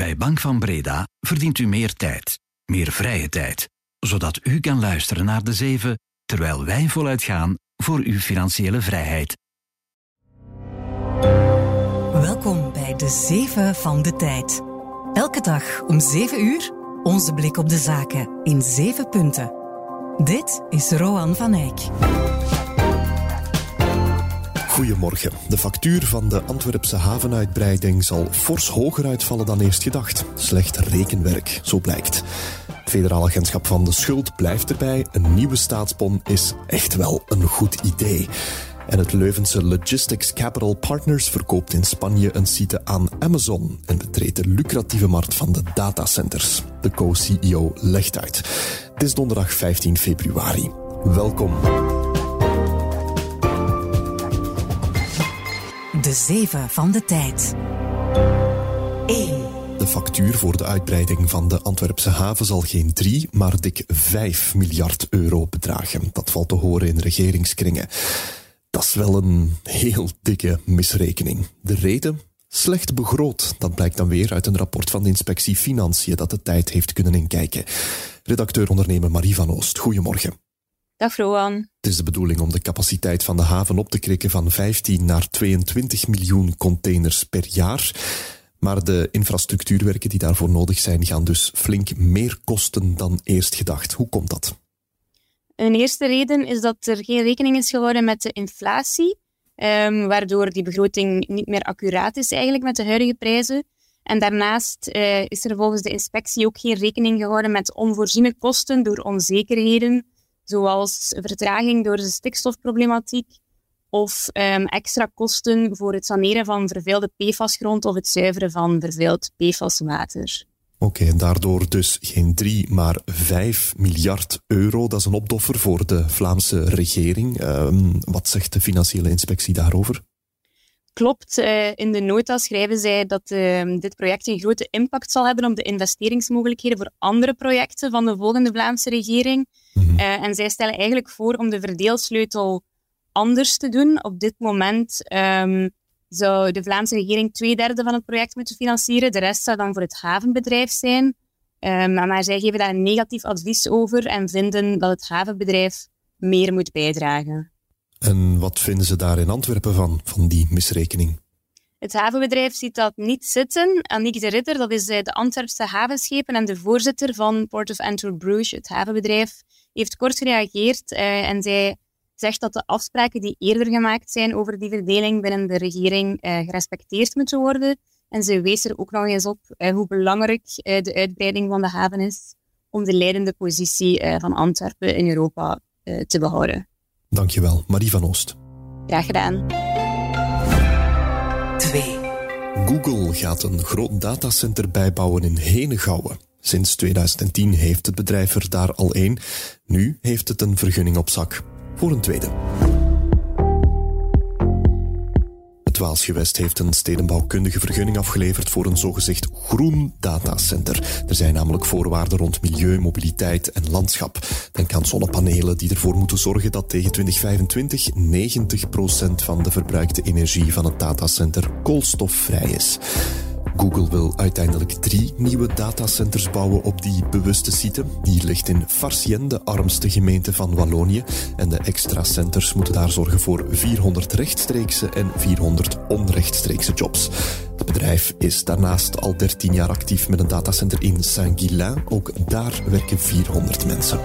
Bij Bank van Breda verdient u meer tijd, meer vrije tijd, zodat u kan luisteren naar de zeven terwijl wij voluit gaan voor uw financiële vrijheid. Welkom bij de zeven van de tijd. Elke dag om 7 uur onze blik op de zaken in 7 punten. Dit is Roan van Eyck. Goedemorgen. De factuur van de Antwerpse havenuitbreiding zal fors hoger uitvallen dan eerst gedacht. Slecht rekenwerk, zo blijkt. Het federaal agentschap van de schuld blijft erbij. Een nieuwe staatsbon is echt wel een goed idee. En het Leuvense Logistics Capital Partners verkoopt in Spanje een site aan Amazon en betreedt de lucratieve markt van de datacenters. De co-CEO legt uit. Het is donderdag 15 februari. Welkom. De zeven van de tijd. 1. De factuur voor de uitbreiding van de Antwerpse haven zal geen 3, maar dik 5 miljard euro bedragen. Dat valt te horen in regeringskringen. Dat is wel een heel dikke misrekening. De reden? Slecht begroot. Dat blijkt dan weer uit een rapport van de inspectie Financiën dat de tijd heeft kunnen inkijken. Redacteur ondernemer Marie van Oost, goedemorgen. Dag Roan. Het is de bedoeling om de capaciteit van de haven op te krikken van 15 naar 22 miljoen containers per jaar. Maar de infrastructuurwerken die daarvoor nodig zijn, gaan dus flink meer kosten dan eerst gedacht. Hoe komt dat? Een eerste reden is dat er geen rekening is gehouden met de inflatie, um, waardoor die begroting niet meer accuraat is eigenlijk met de huidige prijzen. En daarnaast uh, is er volgens de inspectie ook geen rekening gehouden met onvoorziene kosten door onzekerheden, zoals vertraging door de stikstofproblematiek of um, extra kosten voor het saneren van vervuilde PFAS-grond of het zuiveren van vervuild PFAS-water. Oké, en daardoor dus geen 3, maar 5 miljard euro. Dat is een opdoffer voor de Vlaamse regering. Um, wat zegt de financiële inspectie daarover? Klopt. Uh, in de nota schrijven zij dat uh, dit project een grote impact zal hebben op de investeringsmogelijkheden voor andere projecten van de volgende Vlaamse regering. Mm -hmm. Uh, en zij stellen eigenlijk voor om de verdeelsleutel anders te doen. Op dit moment um, zou de Vlaamse regering twee derde van het project moeten financieren. De rest zou dan voor het havenbedrijf zijn. Um, maar zij geven daar een negatief advies over en vinden dat het havenbedrijf meer moet bijdragen. En wat vinden ze daar in Antwerpen van, van die misrekening? Het havenbedrijf ziet dat niet zitten. Aniek de Ritter, dat is de Antwerpse havenschepen en de voorzitter van Port of Antwerp Bruges, het havenbedrijf, heeft kort gereageerd uh, en zij zegt dat de afspraken die eerder gemaakt zijn over die verdeling binnen de regering uh, gerespecteerd moeten worden. En ze wees er ook nog eens op uh, hoe belangrijk uh, de uitbreiding van de haven is om de leidende positie van Antwerpen in Europa te behouden. Dankjewel, Marie van Oost. Graag gedaan. 2. Google gaat een groot datacenter bijbouwen in Henegouwen. Sinds 2010 heeft het bedrijf er daar al één. Nu heeft het een vergunning op zak voor een tweede. Het Waalsgewest heeft een stedenbouwkundige vergunning afgeleverd voor een zogezegd groen datacenter. Er zijn namelijk voorwaarden rond milieu, mobiliteit en landschap. Denk aan zonnepanelen die ervoor moeten zorgen dat tegen 2025 90% van de verbruikte energie van het datacenter koolstofvrij is. Google wil uiteindelijk drie nieuwe datacenters bouwen op die bewuste site. Die ligt in Farciennes, de armste gemeente van Wallonië. En de extra centers moeten daar zorgen voor 400 rechtstreekse en 400 onrechtstreekse jobs. Het bedrijf is daarnaast al 13 jaar actief met een datacenter in Saint-Guilain. Ook daar werken 400 mensen.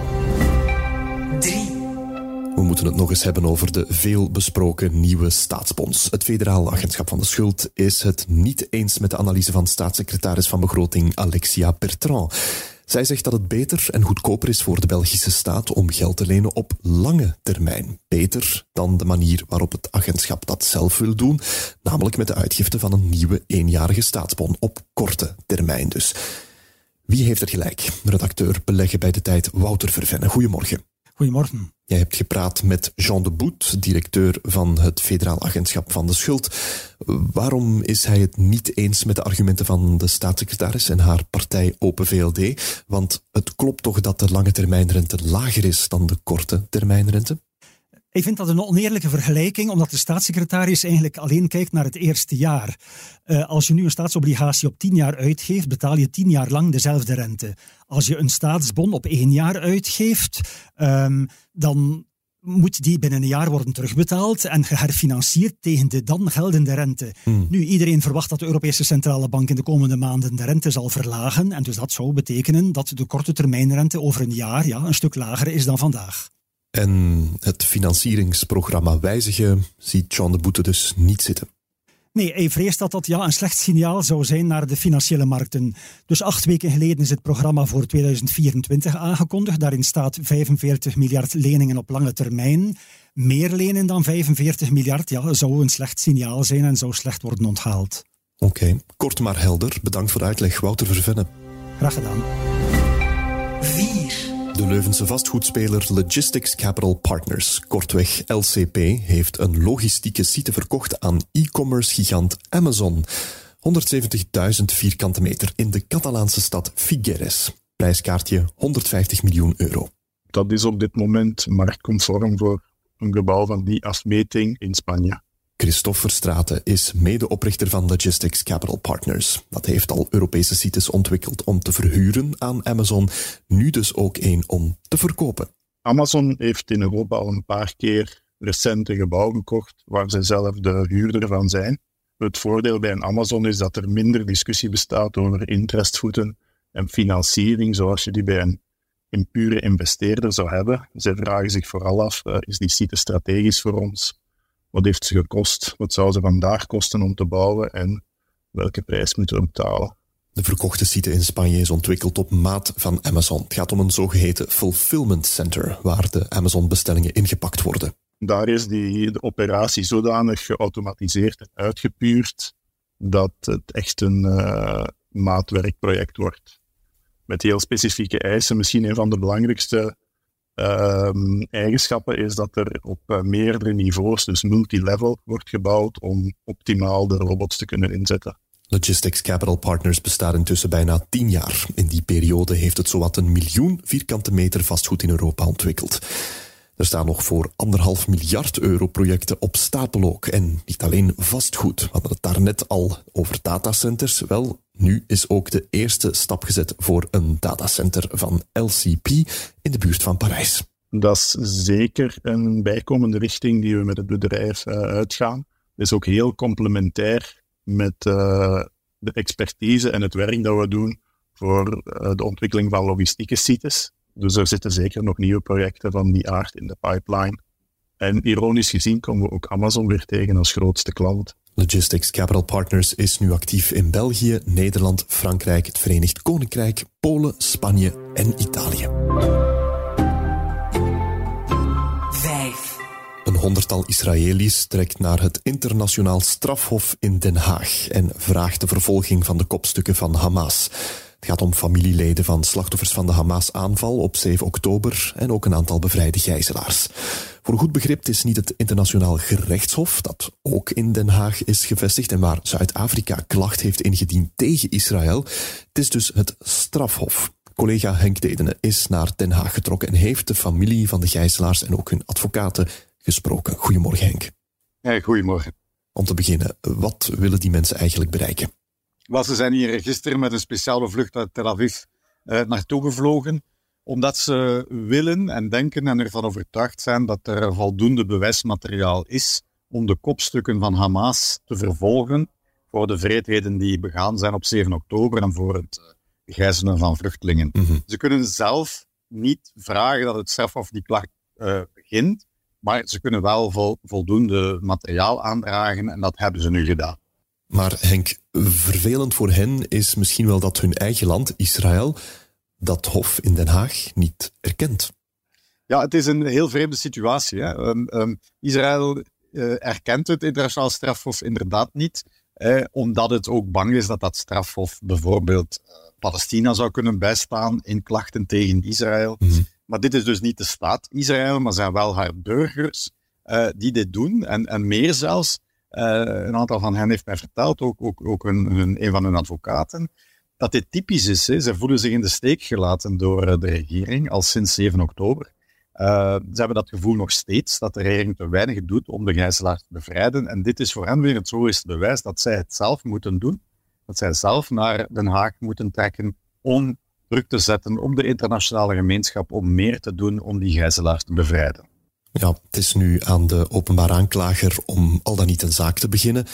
3. We moeten het nog eens hebben over de veel besproken nieuwe staatsbonds. Het federaal agentschap van de schuld is het niet eens met de analyse van staatssecretaris van begroting Alexia Bertrand. Zij zegt dat het beter en goedkoper is voor de Belgische staat om geld te lenen op lange termijn. Beter dan de manier waarop het agentschap dat zelf wil doen, namelijk met de uitgifte van een nieuwe eenjarige staatsbon op korte termijn dus. Wie heeft er gelijk? Redacteur beleggen bij de tijd Wouter Vervenne. Goedemorgen. Goedemorgen. Jij hebt gepraat met Jean de Boet, directeur van het Federaal Agentschap van de Schuld. Waarom is hij het niet eens met de argumenten van de staatssecretaris en haar partij Open VLD? Want het klopt toch dat de lange termijnrente lager is dan de korte termijnrente? Ik vind dat een oneerlijke vergelijking, omdat de staatssecretaris eigenlijk alleen kijkt naar het eerste jaar. Uh, als je nu een staatsobligatie op tien jaar uitgeeft, betaal je tien jaar lang dezelfde rente. Als je een staatsbon op één jaar uitgeeft, um, dan moet die binnen een jaar worden terugbetaald en geherfinancierd tegen de dan geldende rente. Hmm. Nu, iedereen verwacht dat de Europese Centrale Bank in de komende maanden de rente zal verlagen. En dus dat zou betekenen dat de korte termijnrente over een jaar ja, een stuk lager is dan vandaag. En het financieringsprogramma wijzigen ziet John de Boete dus niet zitten. Nee, hij vreest dat dat ja, een slecht signaal zou zijn naar de financiële markten. Dus acht weken geleden is het programma voor 2024 aangekondigd. Daarin staat 45 miljard leningen op lange termijn. Meer lenen dan 45 miljard ja, zou een slecht signaal zijn en zou slecht worden onthaald. Oké, kort maar helder. Bedankt voor de uitleg, Wouter Vervenne. Graag gedaan. De Leuvense vastgoedspeler Logistics Capital Partners, kortweg LCP, heeft een logistieke site verkocht aan e-commerce gigant Amazon. 170.000 vierkante meter in de Catalaanse stad Figueres. Prijskaartje 150 miljoen euro. Dat is op dit moment marktconform voor een gebouw van die afmeting in Spanje. Christophe Verstraeten is medeoprichter van Logistics Capital Partners. Dat heeft al Europese sites ontwikkeld om te verhuren aan Amazon, nu dus ook één om te verkopen. Amazon heeft in Europa al een paar keer recente gebouwen gekocht waar ze zelf de huurder van zijn. Het voordeel bij een Amazon is dat er minder discussie bestaat over interestvoeten en financiering, zoals je die bij een, pure investeerder zou hebben. Ze vragen zich vooral af, uh, is die site strategisch voor ons? Wat heeft ze gekost? Wat zou ze vandaag kosten om te bouwen? En welke prijs moeten we betalen? De verkochte site in Spanje is ontwikkeld op maat van Amazon. Het gaat om een zogeheten fulfillment center, waar de Amazon-bestellingen ingepakt worden. Daar is die, de operatie zodanig geautomatiseerd en uitgepuurd dat het echt een uh, maatwerkproject wordt. Met heel specifieke eisen. Misschien een van de belangrijkste eigenschappen is dat er op uh, meerdere niveaus, dus multilevel, wordt gebouwd om optimaal de robots te kunnen inzetten. Logistics Capital Partners bestaat intussen bijna tien jaar. In die periode heeft het zowat een miljoen vierkante meter vastgoed in Europa ontwikkeld. Er staan nog voor anderhalf miljard euro projecten op stapel ook. En niet alleen vastgoed. We hadden het daarnet al over datacenters. Wel, nu is ook de eerste stap gezet voor een datacenter van LCP in de buurt van Parijs. Dat is zeker een bijkomende richting die we met het bedrijf uh, uitgaan. Het is ook heel complementair met uh, de expertise en het werk dat we doen voor uh, de ontwikkeling van logistieke sites. Dus er zitten zeker nog nieuwe projecten van die aard in de pipeline. En ironisch gezien komen we ook Amazon weer tegen als grootste klant. Logistics Capital Partners is nu actief in België, Nederland, Frankrijk, het Verenigd Koninkrijk, Polen, Spanje en Italië. Vijf. Een honderdtal Israëli's trekt naar het internationaal strafhof in Den Haag en vraagt de vervolging van de kopstukken van Hamas. Het gaat om familieleden van slachtoffers van de Hamas-aanval op 7 oktober en ook een aantal bevrijde gijzelaars. Voor een goed begrip is niet het internationaal gerechtshof, dat ook in Den Haag is gevestigd en waar Zuid-Afrika klacht heeft ingediend tegen Israël. Het is dus het strafhof. Collega Henk Dedene is naar Den Haag getrokken en heeft de familie van de gijzelaars en ook hun advocaten gesproken. Goedemorgen Henk. Ja, goedemorgen. Om te beginnen, wat willen die mensen eigenlijk bereiken? Wel, ze zijn hier gisteren met een speciale vlucht uit Tel Aviv uh, naartoe gevlogen, omdat ze willen en denken en ervan overtuigd zijn dat er voldoende bewijsmateriaal is om de kopstukken van Hamas te vervolgen voor de vreedheden die begaan zijn op 7 oktober en voor het uh, gijzelen van vluchtelingen. Mhm. Ze kunnen zelf niet vragen dat het strafhof die klacht uh, begint, maar ze kunnen wel vol, voldoende materiaal aandragen en dat hebben ze nu gedaan. Maar Henk, vervelend voor hen is misschien wel dat hun eigen land, Israël, dat hof in Den Haag niet erkent. Ja, het is een heel vreemde situatie. Hè? Um, um, Israël uh, erkent het internationaal strafhof inderdaad niet, eh, omdat het ook bang is dat dat strafhof bijvoorbeeld uh, Palestina zou kunnen bijstaan in klachten tegen Israël. Mhm. Maar dit is dus niet de staat Israël, maar zijn wel haar burgers uh, die dit doen. En, en meer zelfs, een aantal van hen heeft mij verteld, ook, ook, ook een, van hun advocaten, dat dit typisch is. Hè. Ze voelen zich in de steek gelaten door uh, de regering al sinds 7 oktober. Uh, ze hebben dat gevoel nog steeds, dat de regering te weinig doet om de gijzelaars te bevrijden. En dit is voor hen weer het zoveelste bewijs dat zij het zelf moeten doen. Dat zij zelf naar Den Haag moeten trekken om druk te zetten op de internationale gemeenschap om meer te doen om die gijzelaars te bevrijden. Ja, het is nu aan de openbaar aanklager om al dan niet een zaak te beginnen.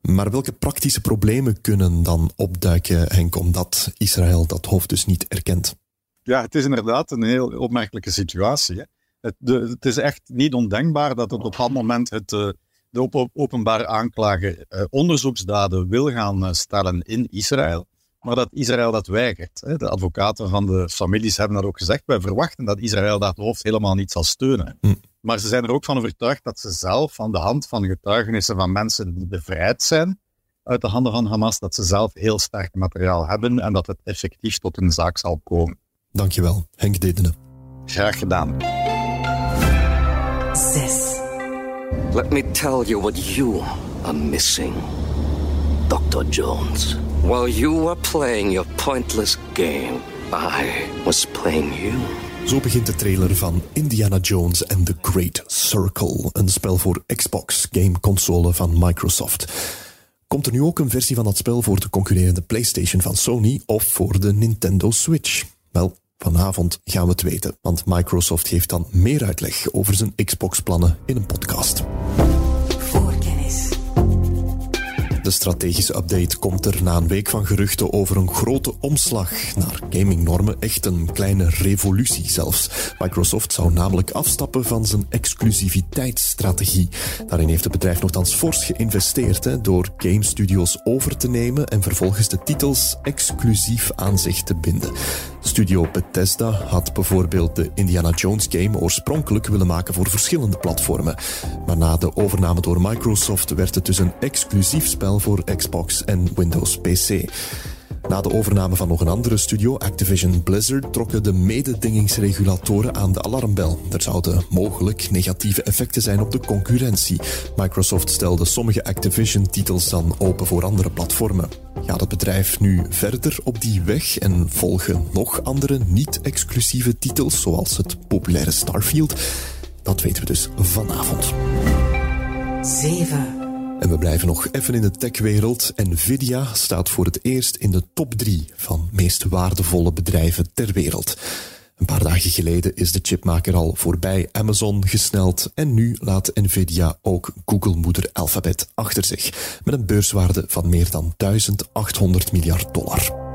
Maar welke praktische problemen kunnen dan opduiken, Henk, omdat Israël dat hoofd dus niet erkent? Ja, het is inderdaad een heel opmerkelijke situatie. Het, het, is echt niet ondenkbaar dat op dat moment het, eh, de openbare aanklager uh, onderzoeksdaden wil gaan uh, stellen in Israël, maar dat Israël dat weigert. Hè? De advocaten van de families hebben dat ook gezegd. Wij verwachten dat Israël dat hoofd helemaal niet zal steunen. Hm. Maar ze zijn er ook van overtuigd dat ze zelf, aan de hand van getuigenissen van mensen die bevrijd zijn uit de handen van Hamas, dat ze zelf heel sterk materiaal hebben en dat het effectief tot een zaak zal komen. Dankjewel, Henk Dedene. Graag gedaan. 6. Let me tell you what you are missing, Dr. Jones. While you were playing your pointless game, I was playing you. Zo begint de trailer van Indiana Jones and the Great Circle, een spel voor Xbox, gameconsole van Microsoft. Komt er nu ook een versie van dat spel voor de concurrerende PlayStation van Sony of voor de Nintendo Switch? Wel, vanavond gaan we het weten, want Microsoft geeft dan meer uitleg over zijn Xbox-plannen in een podcast. De strategische update komt er na een week van geruchten over een grote omslag naar gamingnormen. Echt een kleine revolutie zelfs. Microsoft zou namelijk afstappen van zijn exclusiviteitsstrategie. Daarin heeft het bedrijf nogthans fors geïnvesteerd hè, door game studios over te nemen en vervolgens de titels exclusief aan zich te binden. Studio Bethesda had bijvoorbeeld de Indiana Jones game oorspronkelijk willen maken voor verschillende platformen. Maar na de overname door Microsoft werd het dus een exclusief spel voor Xbox en Windows PC. Na de overname van nog een andere studio, Activision Blizzard, trokken de mededingingsregulatoren aan de alarmbel. Er zouden mogelijk negatieve effecten zijn op de concurrentie. Microsoft stelde sommige Activision-titels dan open voor andere platformen. Gaat het bedrijf nu verder op die weg en volgen nog andere niet-exclusieve titels, zoals het populaire Starfield? Dat weten we dus vanavond. 7. En we blijven nog even in de techwereld. Nvidia staat voor het eerst in de top 3 van meest waardevolle bedrijven ter wereld. Een paar dagen geleden is de chipmaker al voorbij Amazon gesneld en nu laat Nvidia ook Google-moeder Alphabet achter zich met een beurswaarde van meer dan 1800 miljard dollar.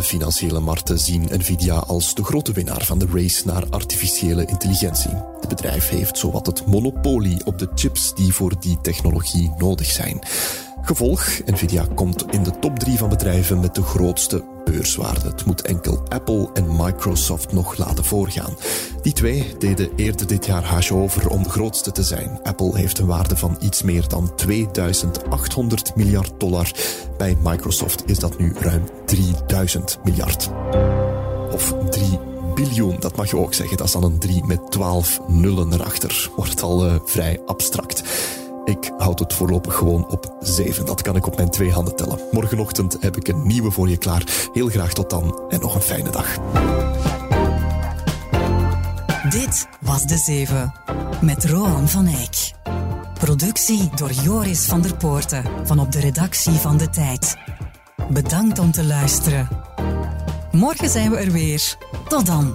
De financiële markten zien Nvidia als de grote winnaar van de race naar artificiële intelligentie. Het bedrijf heeft zowat het monopolie op de chips die voor die technologie nodig zijn. Gevolg, Nvidia komt in de top 3 van bedrijven met de grootste beurswaarde. Het moet enkel Apple en Microsoft nog laten voorgaan. Die twee deden eerder dit jaar haasje over om de grootste te zijn. Apple heeft een waarde van iets meer dan 2800 miljard dollar. Bij Microsoft is dat nu ruim 3000 miljard. Of 3 biljoen, dat mag je ook zeggen. Dat is dan een 3 met 12 nullen erachter. Wordt al uh, vrij abstract. Ik houd het voorlopig gewoon op 7. Dat kan ik op mijn twee handen tellen. Morgenochtend heb ik een nieuwe voor je klaar. Heel graag tot dan en nog een fijne dag. Dit was De Zeven met Roan van Eyck. Productie door Joris van der Poorten van op de redactie van De Tijd. Bedankt om te luisteren. Morgen zijn we er weer. Tot dan.